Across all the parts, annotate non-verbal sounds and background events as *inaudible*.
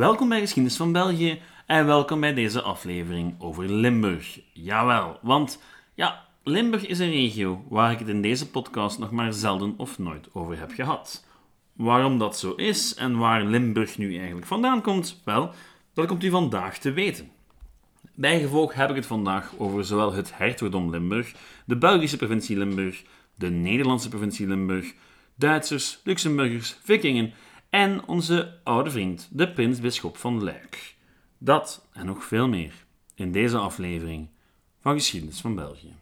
Welkom bij Geschiedenis van België en welkom bij deze aflevering over Limburg. Jawel, want ja, Limburg is een regio waar ik het in deze podcast nog maar zelden of nooit over heb gehad. Waarom dat zo is en waar Limburg nu eigenlijk vandaan komt, wel, dat komt u vandaag te weten. Bijgevolg heb ik het vandaag over zowel het hertogdom Limburg, de Belgische provincie Limburg, de Nederlandse provincie Limburg, Duitsers, Luxemburgers, Vikingen en onze oude vriend, de prins-bisschop van Luik. Dat en nog veel meer in deze aflevering van Geschiedenis van België.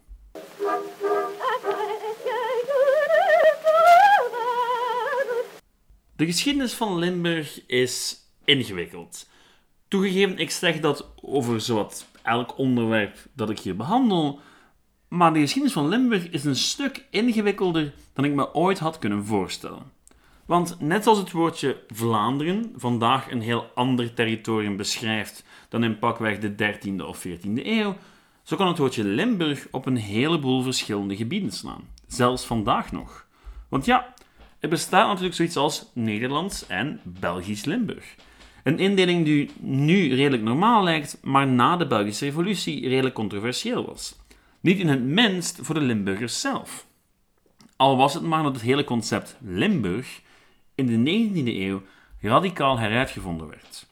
De geschiedenis van Limburg is ingewikkeld. Toegegeven, ik zeg dat over zowat elk onderwerp dat ik hier behandel, maar de geschiedenis van Limburg is een stuk ingewikkelder dan ik me ooit had kunnen voorstellen. Want net als het woordje Vlaanderen vandaag een heel ander territorium beschrijft dan in pakweg de 13e of 14e eeuw, zo kan het woordje Limburg op een heleboel verschillende gebieden slaan. Zelfs vandaag nog. Want ja, er bestaat natuurlijk zoiets als Nederlands en Belgisch Limburg. Een indeling die nu redelijk normaal lijkt, maar na de Belgische Revolutie redelijk controversieel was. Niet in het minst voor de Limburgers zelf. Al was het maar dat het hele concept Limburg in de 19e eeuw radicaal heruitgevonden werd.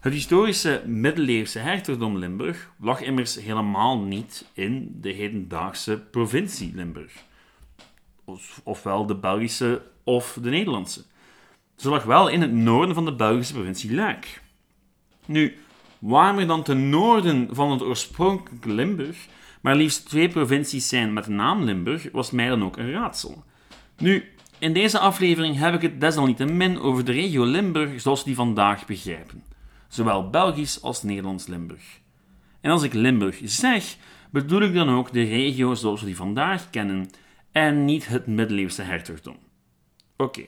Het historische middeleeuwse hertogdom Limburg lag immers helemaal niet in de hedendaagse provincie Limburg, ofwel de Belgische of de Nederlandse. Ze lag wel in het noorden van de Belgische provincie Luik. Nu, waarom er dan ten noorden van het oorspronkelijke Limburg maar liefst twee provincies zijn met de naam Limburg, was mij dan ook een raadsel. Nu, in deze aflevering heb ik het desalniettemin over de regio Limburg zoals we die vandaag begrijpen. Zowel Belgisch als Nederlands Limburg. En als ik Limburg zeg, bedoel ik dan ook de regio zoals we die vandaag kennen en niet het middeleeuwse hertogdom. Oké,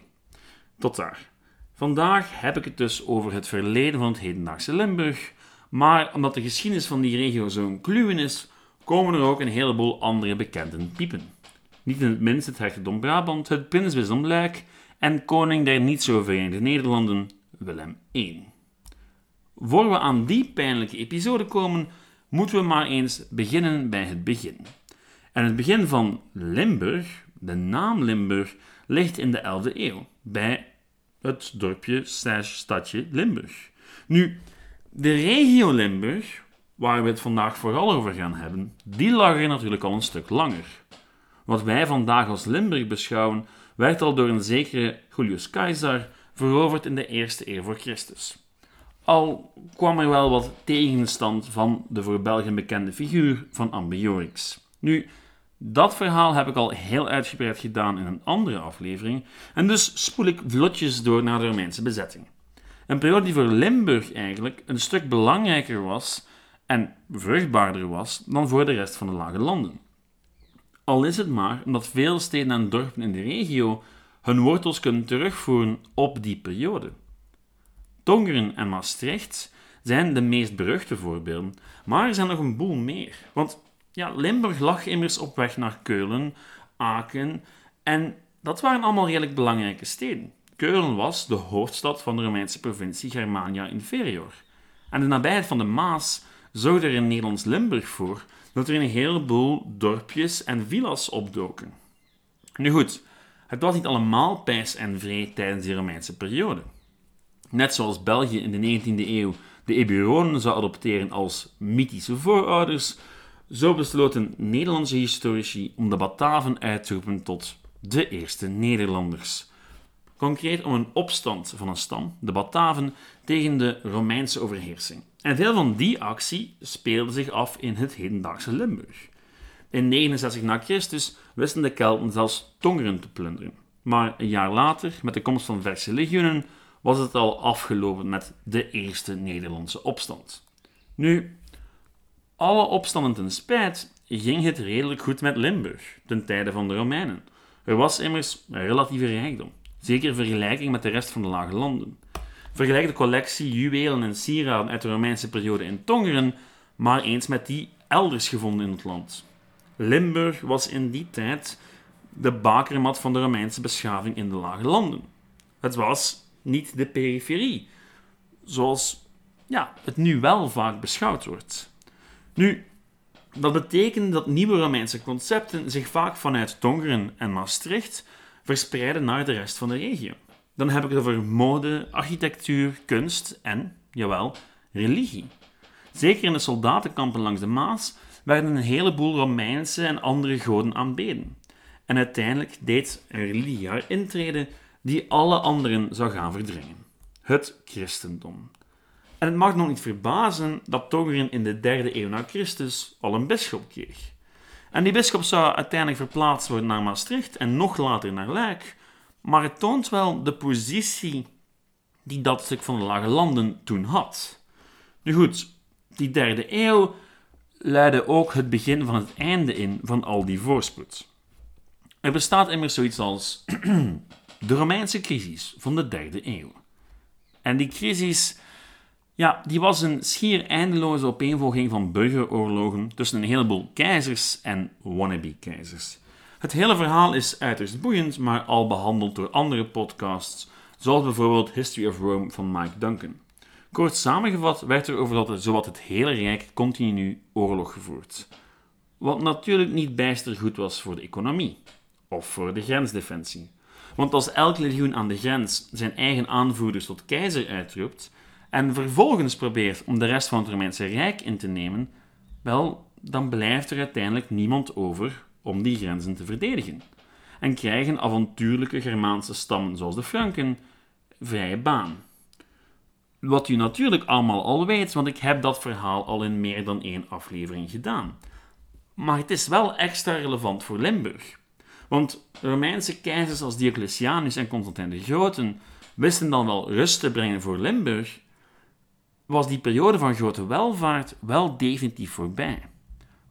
tot daar. Vandaag heb ik het dus over het verleden van het hedendaagse Limburg, maar omdat de geschiedenis van die regio zo'n kluwen is, komen er ook een heleboel andere bekenden piepen. Niet in het minst het hertogdom Brabant, het prinsbisdom Luik en koning der niet zo Verenigde Nederlanden, Willem I. Voor we aan die pijnlijke episode komen, moeten we maar eens beginnen bij het begin. En het begin van Limburg, de naam Limburg, ligt in de 11e eeuw, bij het dorpje stadje Limburg. Nu, de regio Limburg waar we het vandaag vooral over gaan hebben, die lag er natuurlijk al een stuk langer. Wat wij vandaag als Limburg beschouwen, werd al door een zekere Julius Caesar veroverd in de eerste eeuw voor Christus. Al kwam er wel wat tegenstand van de voor België bekende figuur van Ambiorix. Nu, dat verhaal heb ik al heel uitgebreid gedaan in een andere aflevering, en dus spoel ik vlotjes door naar de Romeinse bezetting. Een periode die voor Limburg eigenlijk een stuk belangrijker was en vruchtbaarder was dan voor de rest van de lage landen. Al is het maar omdat veel steden en dorpen in de regio hun wortels kunnen terugvoeren op die periode. Tongeren en Maastricht zijn de meest beruchte voorbeelden, maar er zijn nog een boel meer. Want ja, Limburg lag immers op weg naar Keulen, Aken en dat waren allemaal redelijk belangrijke steden. Keulen was de hoofdstad van de Romeinse provincie Germania Inferior. En de nabijheid van de Maas zorgde er in Nederlands Limburg voor dat er een heleboel dorpjes en villa's opdoken. Nu goed, het was niet allemaal pijs en vree tijdens die Romeinse periode. Net zoals België in de 19e eeuw de Eburonen zou adopteren als mythische voorouders, zo besloten Nederlandse historici om de Bataven uit te roepen tot de eerste Nederlanders. Concreet om een opstand van een stam, de Bataven, tegen de Romeinse overheersing. En veel van die actie speelde zich af in het hedendaagse Limburg. In 69 na Christus wisten de Kelten zelfs Tongeren te plunderen. Maar een jaar later, met de komst van verse legioenen, was het al afgelopen met de eerste Nederlandse opstand. Nu, alle opstanden ten spijt, ging het redelijk goed met Limburg ten tijde van de Romeinen. Er was immers relatieve rijkdom, zeker in vergelijking met de rest van de lage landen. Vergelijk de collectie juwelen en sieraden uit de Romeinse periode in Tongeren maar eens met die elders gevonden in het land. Limburg was in die tijd de bakermat van de Romeinse beschaving in de lage landen. Het was niet de periferie, zoals ja, het nu wel vaak beschouwd wordt. Nu, dat betekent dat nieuwe Romeinse concepten zich vaak vanuit Tongeren en Maastricht verspreiden naar de rest van de regio. Dan heb ik het over mode, architectuur, kunst en, jawel, religie. Zeker in de soldatenkampen langs de Maas werden een heleboel Romeinse en andere goden aanbeden. En uiteindelijk deed een religie haar intrede die alle anderen zou gaan verdringen. Het christendom. En het mag nog niet verbazen dat Tongeren in de derde eeuw na Christus al een bisschop kreeg. En die bisschop zou uiteindelijk verplaatst worden naar Maastricht en nog later naar Luik, maar het toont wel de positie die dat stuk van de Lage Landen toen had. Nu goed, die derde eeuw luidde ook het begin van het einde in van al die voorspoed. Er bestaat immers zoiets als *clears throat* de Romeinse crisis van de derde eeuw. En die crisis ja, die was een schier eindeloze opeenvolging van burgeroorlogen tussen een heleboel keizers en wannabe-keizers. Het hele verhaal is uiterst boeiend, maar al behandeld door andere podcasts, zoals bijvoorbeeld History of Rome van Mike Duncan. Kort samengevat werd er over dat zowat het hele Rijk continu oorlog gevoerd. Wat natuurlijk niet bijster goed was voor de economie of voor de grensdefensie. Want als elk legioen aan de grens zijn eigen aanvoerders tot keizer uitroept, en vervolgens probeert om de rest van het Romeinse Rijk in te nemen, wel, dan blijft er uiteindelijk niemand over om die grenzen te verdedigen. En krijgen avontuurlijke Germaanse stammen zoals de Franken vrije baan. Wat u natuurlijk allemaal al weet, want ik heb dat verhaal al in meer dan één aflevering gedaan. Maar het is wel extra relevant voor Limburg. Want Romeinse keizers als Diocletianus en Constantijn de Grote wisten dan wel rust te brengen voor Limburg, was die periode van grote welvaart wel definitief voorbij.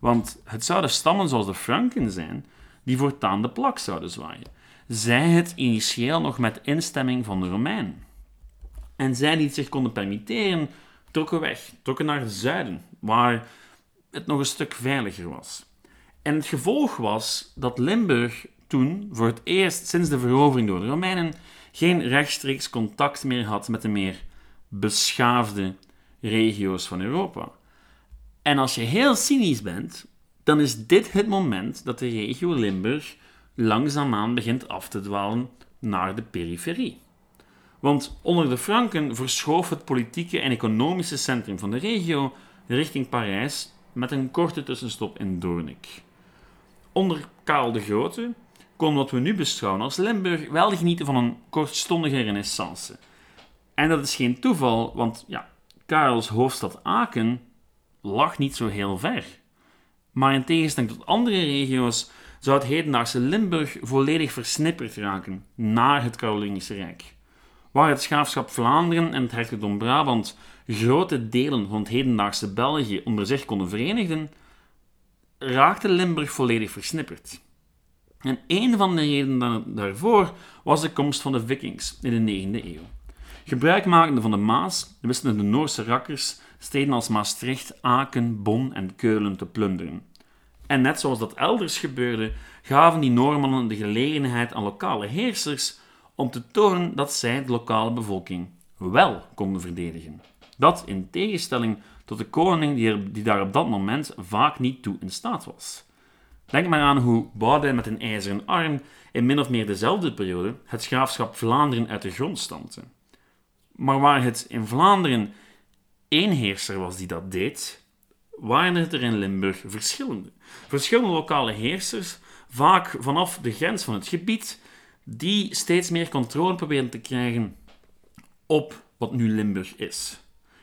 Want het zouden stammen zoals de Franken zijn die voortaan de plak zouden zwaaien. Zij het initieel nog met instemming van de Romeinen. En zij die het zich konden permitteren, trokken weg, trokken naar het zuiden, waar het nog een stuk veiliger was. En het gevolg was dat Limburg toen, voor het eerst sinds de verovering door de Romeinen, geen rechtstreeks contact meer had met de meer beschaafde regio's van Europa. En als je heel cynisch bent, dan is dit het moment dat de regio Limburg langzaamaan begint af te dwalen naar de periferie. Want onder de Franken verschoof het politieke en economische centrum van de regio richting Parijs met een korte tussenstop in Doornik. Onder Karel de Grote kon wat we nu beschouwen als Limburg wel genieten van een kortstondige renaissance. En dat is geen toeval, want ja, Karels hoofdstad Aken lag niet zo heel ver. Maar in tegenstelling tot andere regio's zou het hedendaagse Limburg volledig versnipperd raken naar het Carolingische Rijk. Waar het schaafschap Vlaanderen en het hertogdom Brabant grote delen van het hedendaagse België onder zich konden verenigen, raakte Limburg volledig versnipperd. En een van de redenen daarvoor was de komst van de Vikings in de 9e eeuw. Gebruikmakende van de Maas wisten de Noorse rakkers steden als Maastricht, Aken, Bonn en Keulen te plunderen. En net zoals dat elders gebeurde, gaven die Noormannen de gelegenheid aan lokale heersers om te tonen dat zij de lokale bevolking wel konden verdedigen. Dat in tegenstelling tot de koning die, die daar op dat moment vaak niet toe in staat was. Denk maar aan hoe Boudewijn met een ijzeren arm in min of meer dezelfde periode het graafschap Vlaanderen uit de grond stampte. Maar waar het in Vlaanderen heerser was die dat deed, waren het er in Limburg verschillende. Verschillende lokale heersers, vaak vanaf de grens van het gebied, die steeds meer controle proberen te krijgen op wat nu Limburg is.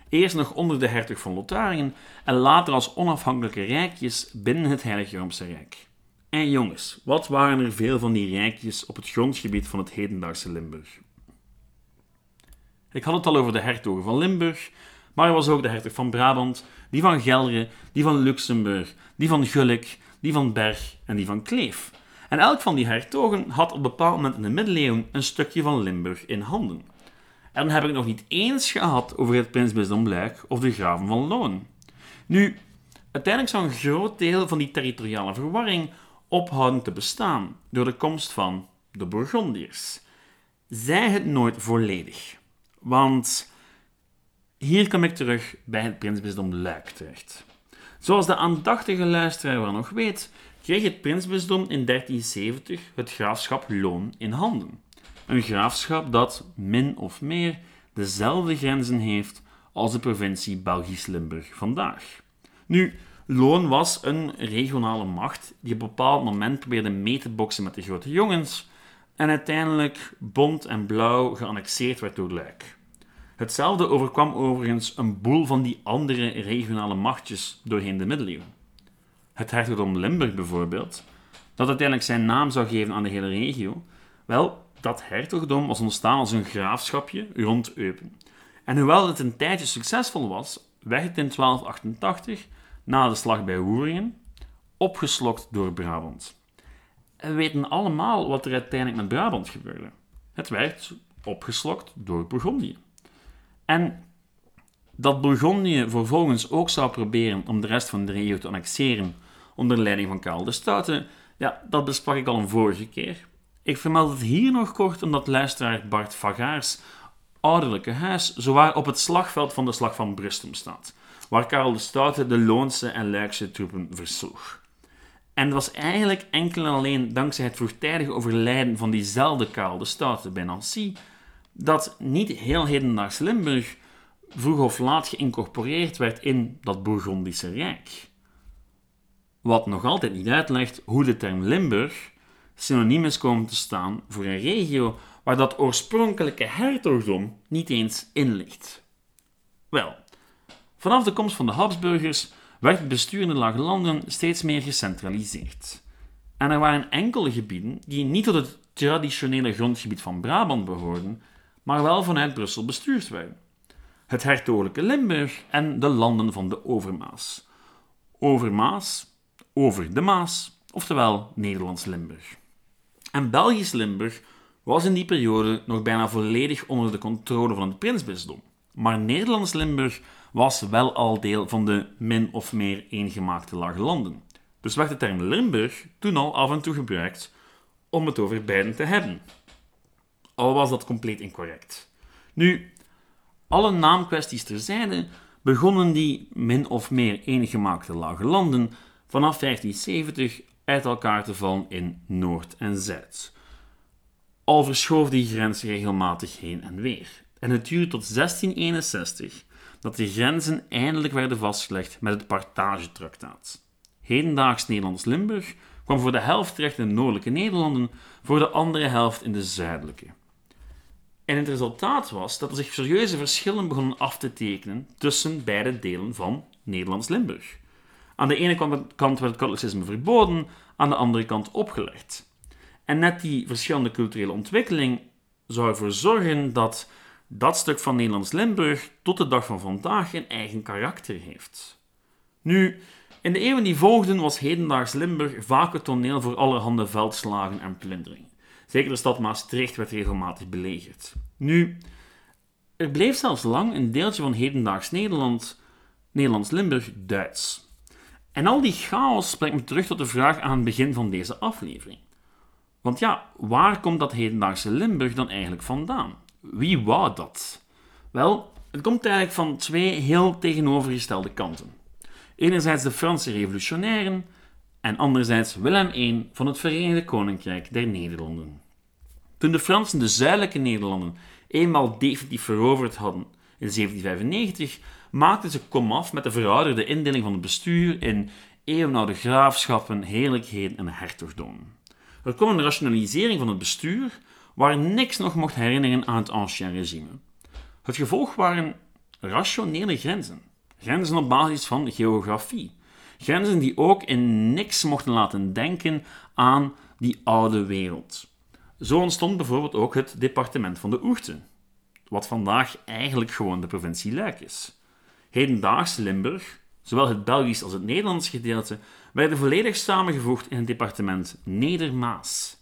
Eerst nog onder de hertog van Lotharingen en later als onafhankelijke rijkjes binnen het Heilige Roomse Rijk. En jongens, wat waren er veel van die rijkjes op het grondgebied van het hedendaagse Limburg? Ik had het al over de hertogen van Limburg, maar er was ook de hertog van Brabant, die van Gelre, die van Luxemburg, die van Gulik, die van Berg en die van Kleef. En elk van die hertogen had op een bepaald moment in de middeleeuwen een stukje van Limburg in handen. En dan heb ik nog niet eens gehad over het prinsbisdom Luik of de graven van Loon. Nu, uiteindelijk zou een groot deel van die territoriale verwarring ophouden te bestaan door de komst van de Bourgondiërs. Zij het nooit volledig. Want hier kom ik terug bij het prinsbisdom Luik terecht. Zoals de aandachtige luisteraar wel nog weet, kreeg het prinsbisdom in 1370 het graafschap Loon in handen. Een graafschap dat min of meer dezelfde grenzen heeft als de provincie Belgisch-Limburg vandaag. Nu, Loon was een regionale macht die op een bepaald moment probeerde mee te boksen met de grote jongens en uiteindelijk bont en blauw geannexeerd werd door Luik. Hetzelfde overkwam overigens een boel van die andere regionale machtjes doorheen de middeleeuwen. Het hertogdom Limburg bijvoorbeeld, dat uiteindelijk zijn naam zou geven aan de hele regio, wel, dat hertogdom was ontstaan als een graafschapje rond Eupen. En hoewel het een tijdje succesvol was, werd het in 1288, na de slag bij Woeringen, opgeslokt door Brabant. We weten allemaal wat er uiteindelijk met Brabant gebeurde. Het werd opgeslokt door Bourgondië. En dat Bourgondië vervolgens ook zou proberen om de rest van de regio te annexeren onder leiding van Karel de Stoute, ja, dat besprak ik al een vorige keer. Ik vermeld het hier nog kort omdat luisteraar Bart Vagaars ouderlijke huis zowaar op het slagveld van de slag van Brustum staat, waar Karel de Stoute de Loonse en Luikse troepen versloeg. En het was eigenlijk enkel en alleen dankzij het vroegtijdige overlijden van diezelfde Karel de Stoute bij Nancy dat niet heel hedendaags Limburg vroeg of laat geïncorporeerd werd in dat Bourgondische Rijk. Wat nog altijd niet uitlegt hoe de term Limburg synoniem is komen te staan voor een regio waar dat oorspronkelijke hertogdom niet eens in ligt. Wel, vanaf de komst van de Habsburgers werd het bestuur in de Lage Landen steeds meer gecentraliseerd. En er waren enkele gebieden die niet tot het traditionele grondgebied van Brabant behoorden, maar wel vanuit Brussel bestuurd werden. Het hertogelijke Limburg en de landen van de Overmaas. Overmaas, over de Maas, oftewel Nederlands Limburg. En Belgisch Limburg was in die periode nog bijna volledig onder de controle van het prinsbisdom. Maar Nederlands Limburg was wel al deel van de min of meer eengemaakte lage landen. Dus werd de term Limburg toen al af en toe gebruikt om het over beiden te hebben al was dat compleet incorrect. Nu, alle naamkwesties terzijde, begonnen die min of meer eengemaakte lage landen vanaf 1570 uit elkaar te vallen in Noord en Zuid. Al verschoof die grens regelmatig heen en weer. En het duurde tot 1661 dat de grenzen eindelijk werden vastgelegd met het Partagetraktaat. Hedendaags Nederlands-Limburg kwam voor de helft terecht in de noordelijke Nederlanden, voor de andere helft in de zuidelijke. En het resultaat was dat er zich serieuze verschillen begonnen af te tekenen tussen beide delen van Nederlands-Limburg. Aan de ene kant werd het katholicisme verboden, aan de andere kant opgelegd. En net die verschillende culturele ontwikkeling zou ervoor zorgen dat dat stuk van Nederlands-Limburg tot de dag van vandaag een eigen karakter heeft. Nu, in de eeuwen die volgden was hedendaags Limburg vaak het toneel voor allerhande veldslagen en plunderingen. Zeker de stad Maastricht werd regelmatig belegerd. Nu, er bleef zelfs lang een deeltje van hedendaags Nederland, Nederlands-Limburg, Duits. En al die chaos brengt me terug tot de vraag aan het begin van deze aflevering. Want ja, waar komt dat hedendaagse Limburg dan eigenlijk vandaan? Wie wou dat? Wel, het komt eigenlijk van twee heel tegenovergestelde kanten. Enerzijds de Franse revolutionairen en anderzijds Willem I van het Verenigde Koninkrijk der Nederlanden. Toen de Fransen de zuidelijke Nederlanden eenmaal definitief veroverd hadden in 1795, maakten ze komaf met de verouderde indeling van het bestuur in eeuwenoude graafschappen, heerlijkheden en hertogdommen. Er kwam een rationalisering van het bestuur, waar niks nog mocht herinneren aan het ancien regime. Het gevolg waren rationele grenzen, grenzen op basis van geografie, grenzen die ook in niks mochten laten denken aan die oude wereld. Zo ontstond bijvoorbeeld ook het departement van de Oerten, wat vandaag eigenlijk gewoon de provincie Luik is. Hedendaags Limburg, zowel het Belgisch als het Nederlands gedeelte, werden volledig samengevoegd in het departement Nedermaas.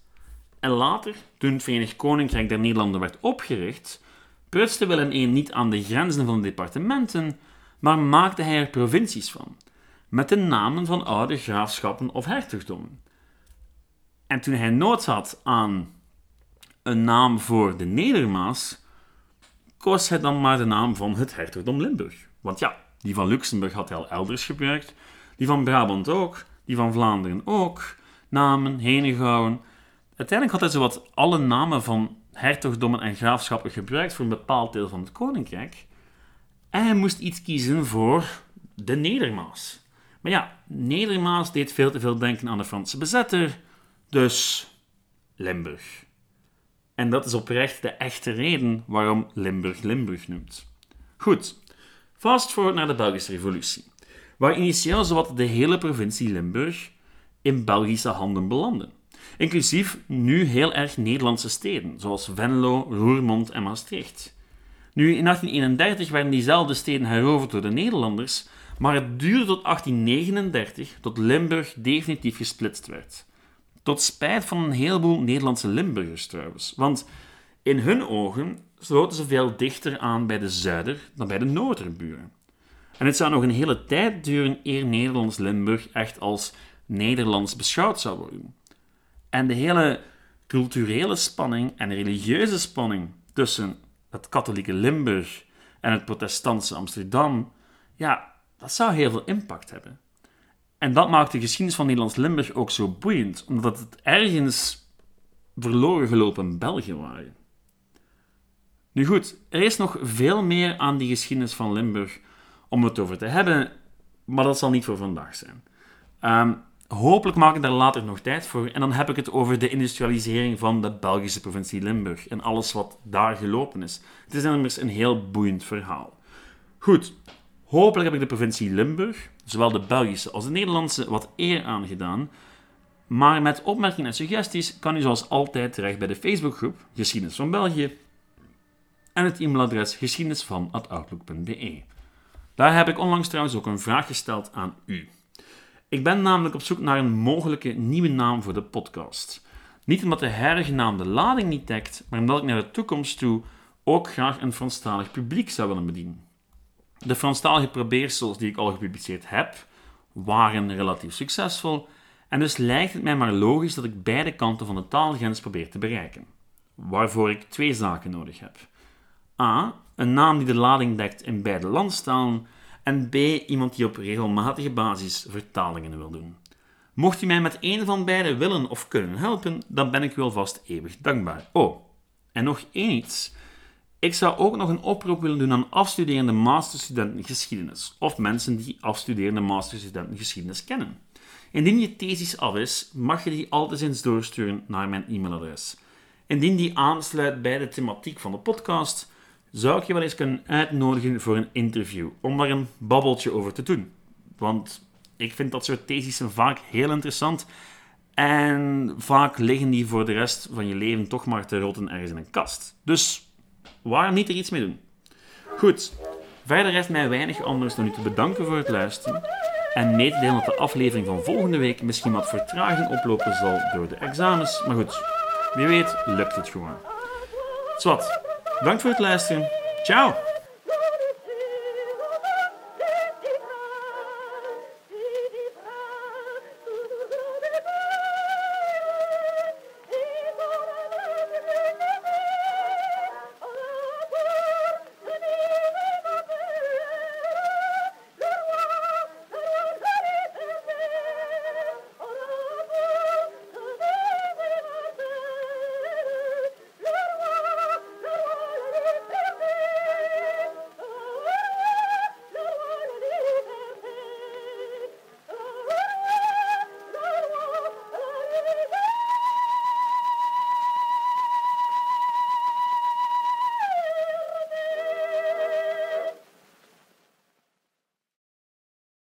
En later, toen het Verenigd Koninkrijk der Nederlanden werd opgericht, prutste Willem I niet aan de grenzen van de departementen, maar maakte hij er provincies van, met de namen van oude graafschappen of hertogdommen. En toen hij nood had aan een naam voor de Nedermaas, koos hij dan maar de naam van het hertogdom Limburg. Want ja, die van Luxemburg had hij al elders gebruikt, die van Brabant ook, die van Vlaanderen ook, namen, Henegouwen. Uiteindelijk had hij zowat alle namen van hertogdommen en graafschappen gebruikt voor een bepaald deel van het koninkrijk. En hij moest iets kiezen voor de Nedermaas. Maar ja, Nedermaas deed veel te veel denken aan de Franse bezetter, dus Limburg. En dat is oprecht de echte reden waarom Limburg Limburg noemt. Goed, fast forward naar de Belgische revolutie, waar initieel zowat de hele provincie Limburg in Belgische handen belandde. Inclusief nu heel erg Nederlandse steden, zoals Venlo, Roermond en Maastricht. Nu, in 1831 werden diezelfde steden heroverd door de Nederlanders, maar het duurde tot 1839 tot Limburg definitief gesplitst werd. Tot spijt van een heleboel Nederlandse Limburgers trouwens, want in hun ogen sloten ze veel dichter aan bij de zuider- dan bij de noorderburen. En het zou nog een hele tijd duren eer Nederlands Limburg echt als Nederlands beschouwd zou worden. En de hele culturele spanning en religieuze spanning tussen het katholieke Limburg en het protestantse Amsterdam, ja, dat zou heel veel impact hebben. En dat maakt de geschiedenis van Nederlands Limburg ook zo boeiend, omdat het ergens verloren gelopen België waren. Nu goed, er is nog veel meer aan die geschiedenis van Limburg om het over te hebben, maar dat zal niet voor vandaag zijn. Um, hopelijk maak ik daar later nog tijd voor en dan heb ik het over de industrialisering van de Belgische provincie Limburg en alles wat daar gelopen is. Het is immers een heel boeiend verhaal. Goed, hopelijk heb ik de provincie Limburg, zowel de Belgische als de Nederlandse, wat eer aangedaan. Maar met opmerkingen en suggesties kan u zoals altijd terecht bij de Facebookgroep Geschiedenis van België en het e-mailadres geschiedenisvan.outlook.be. Daar heb ik onlangs trouwens ook een vraag gesteld aan u. Ik ben namelijk op zoek naar een mogelijke nieuwe naam voor de podcast. Niet omdat de huidige naam de lading niet dekt, maar omdat ik naar de toekomst toe ook graag een Franstalig publiek zou willen bedienen. De Franstalige probeersels die ik al gepubliceerd heb, waren relatief succesvol en dus lijkt het mij maar logisch dat ik beide kanten van de taalgrens probeer te bereiken. Waarvoor ik twee zaken nodig heb. A. Een naam die de lading dekt in beide landstalen en B. Iemand die op regelmatige basis vertalingen wil doen. Mocht u mij met een van beide willen of kunnen helpen, dan ben ik u alvast eeuwig dankbaar. Oh, en nog één iets. Ik zou ook nog een oproep willen doen aan afstuderende masterstudenten geschiedenis of mensen die afstuderende masterstudenten geschiedenis kennen. Indien je thesis af is, mag je die altijd eens doorsturen naar mijn e-mailadres. Indien die aansluit bij de thematiek van de podcast, zou ik je wel eens kunnen uitnodigen voor een interview, om daar een babbeltje over te doen. Want ik vind dat soort thesissen vaak heel interessant en vaak liggen die voor de rest van je leven toch maar te rotten ergens in een kast. Dus waarom niet er iets mee doen? Goed, verder rest mij weinig anders dan u te bedanken voor het luisteren en mee te delen dat de aflevering van volgende week misschien wat vertraging oplopen zal door de examens. Maar goed, wie weet lukt het gewoon. Zwat, Bedankt voor het luisteren. Ciao!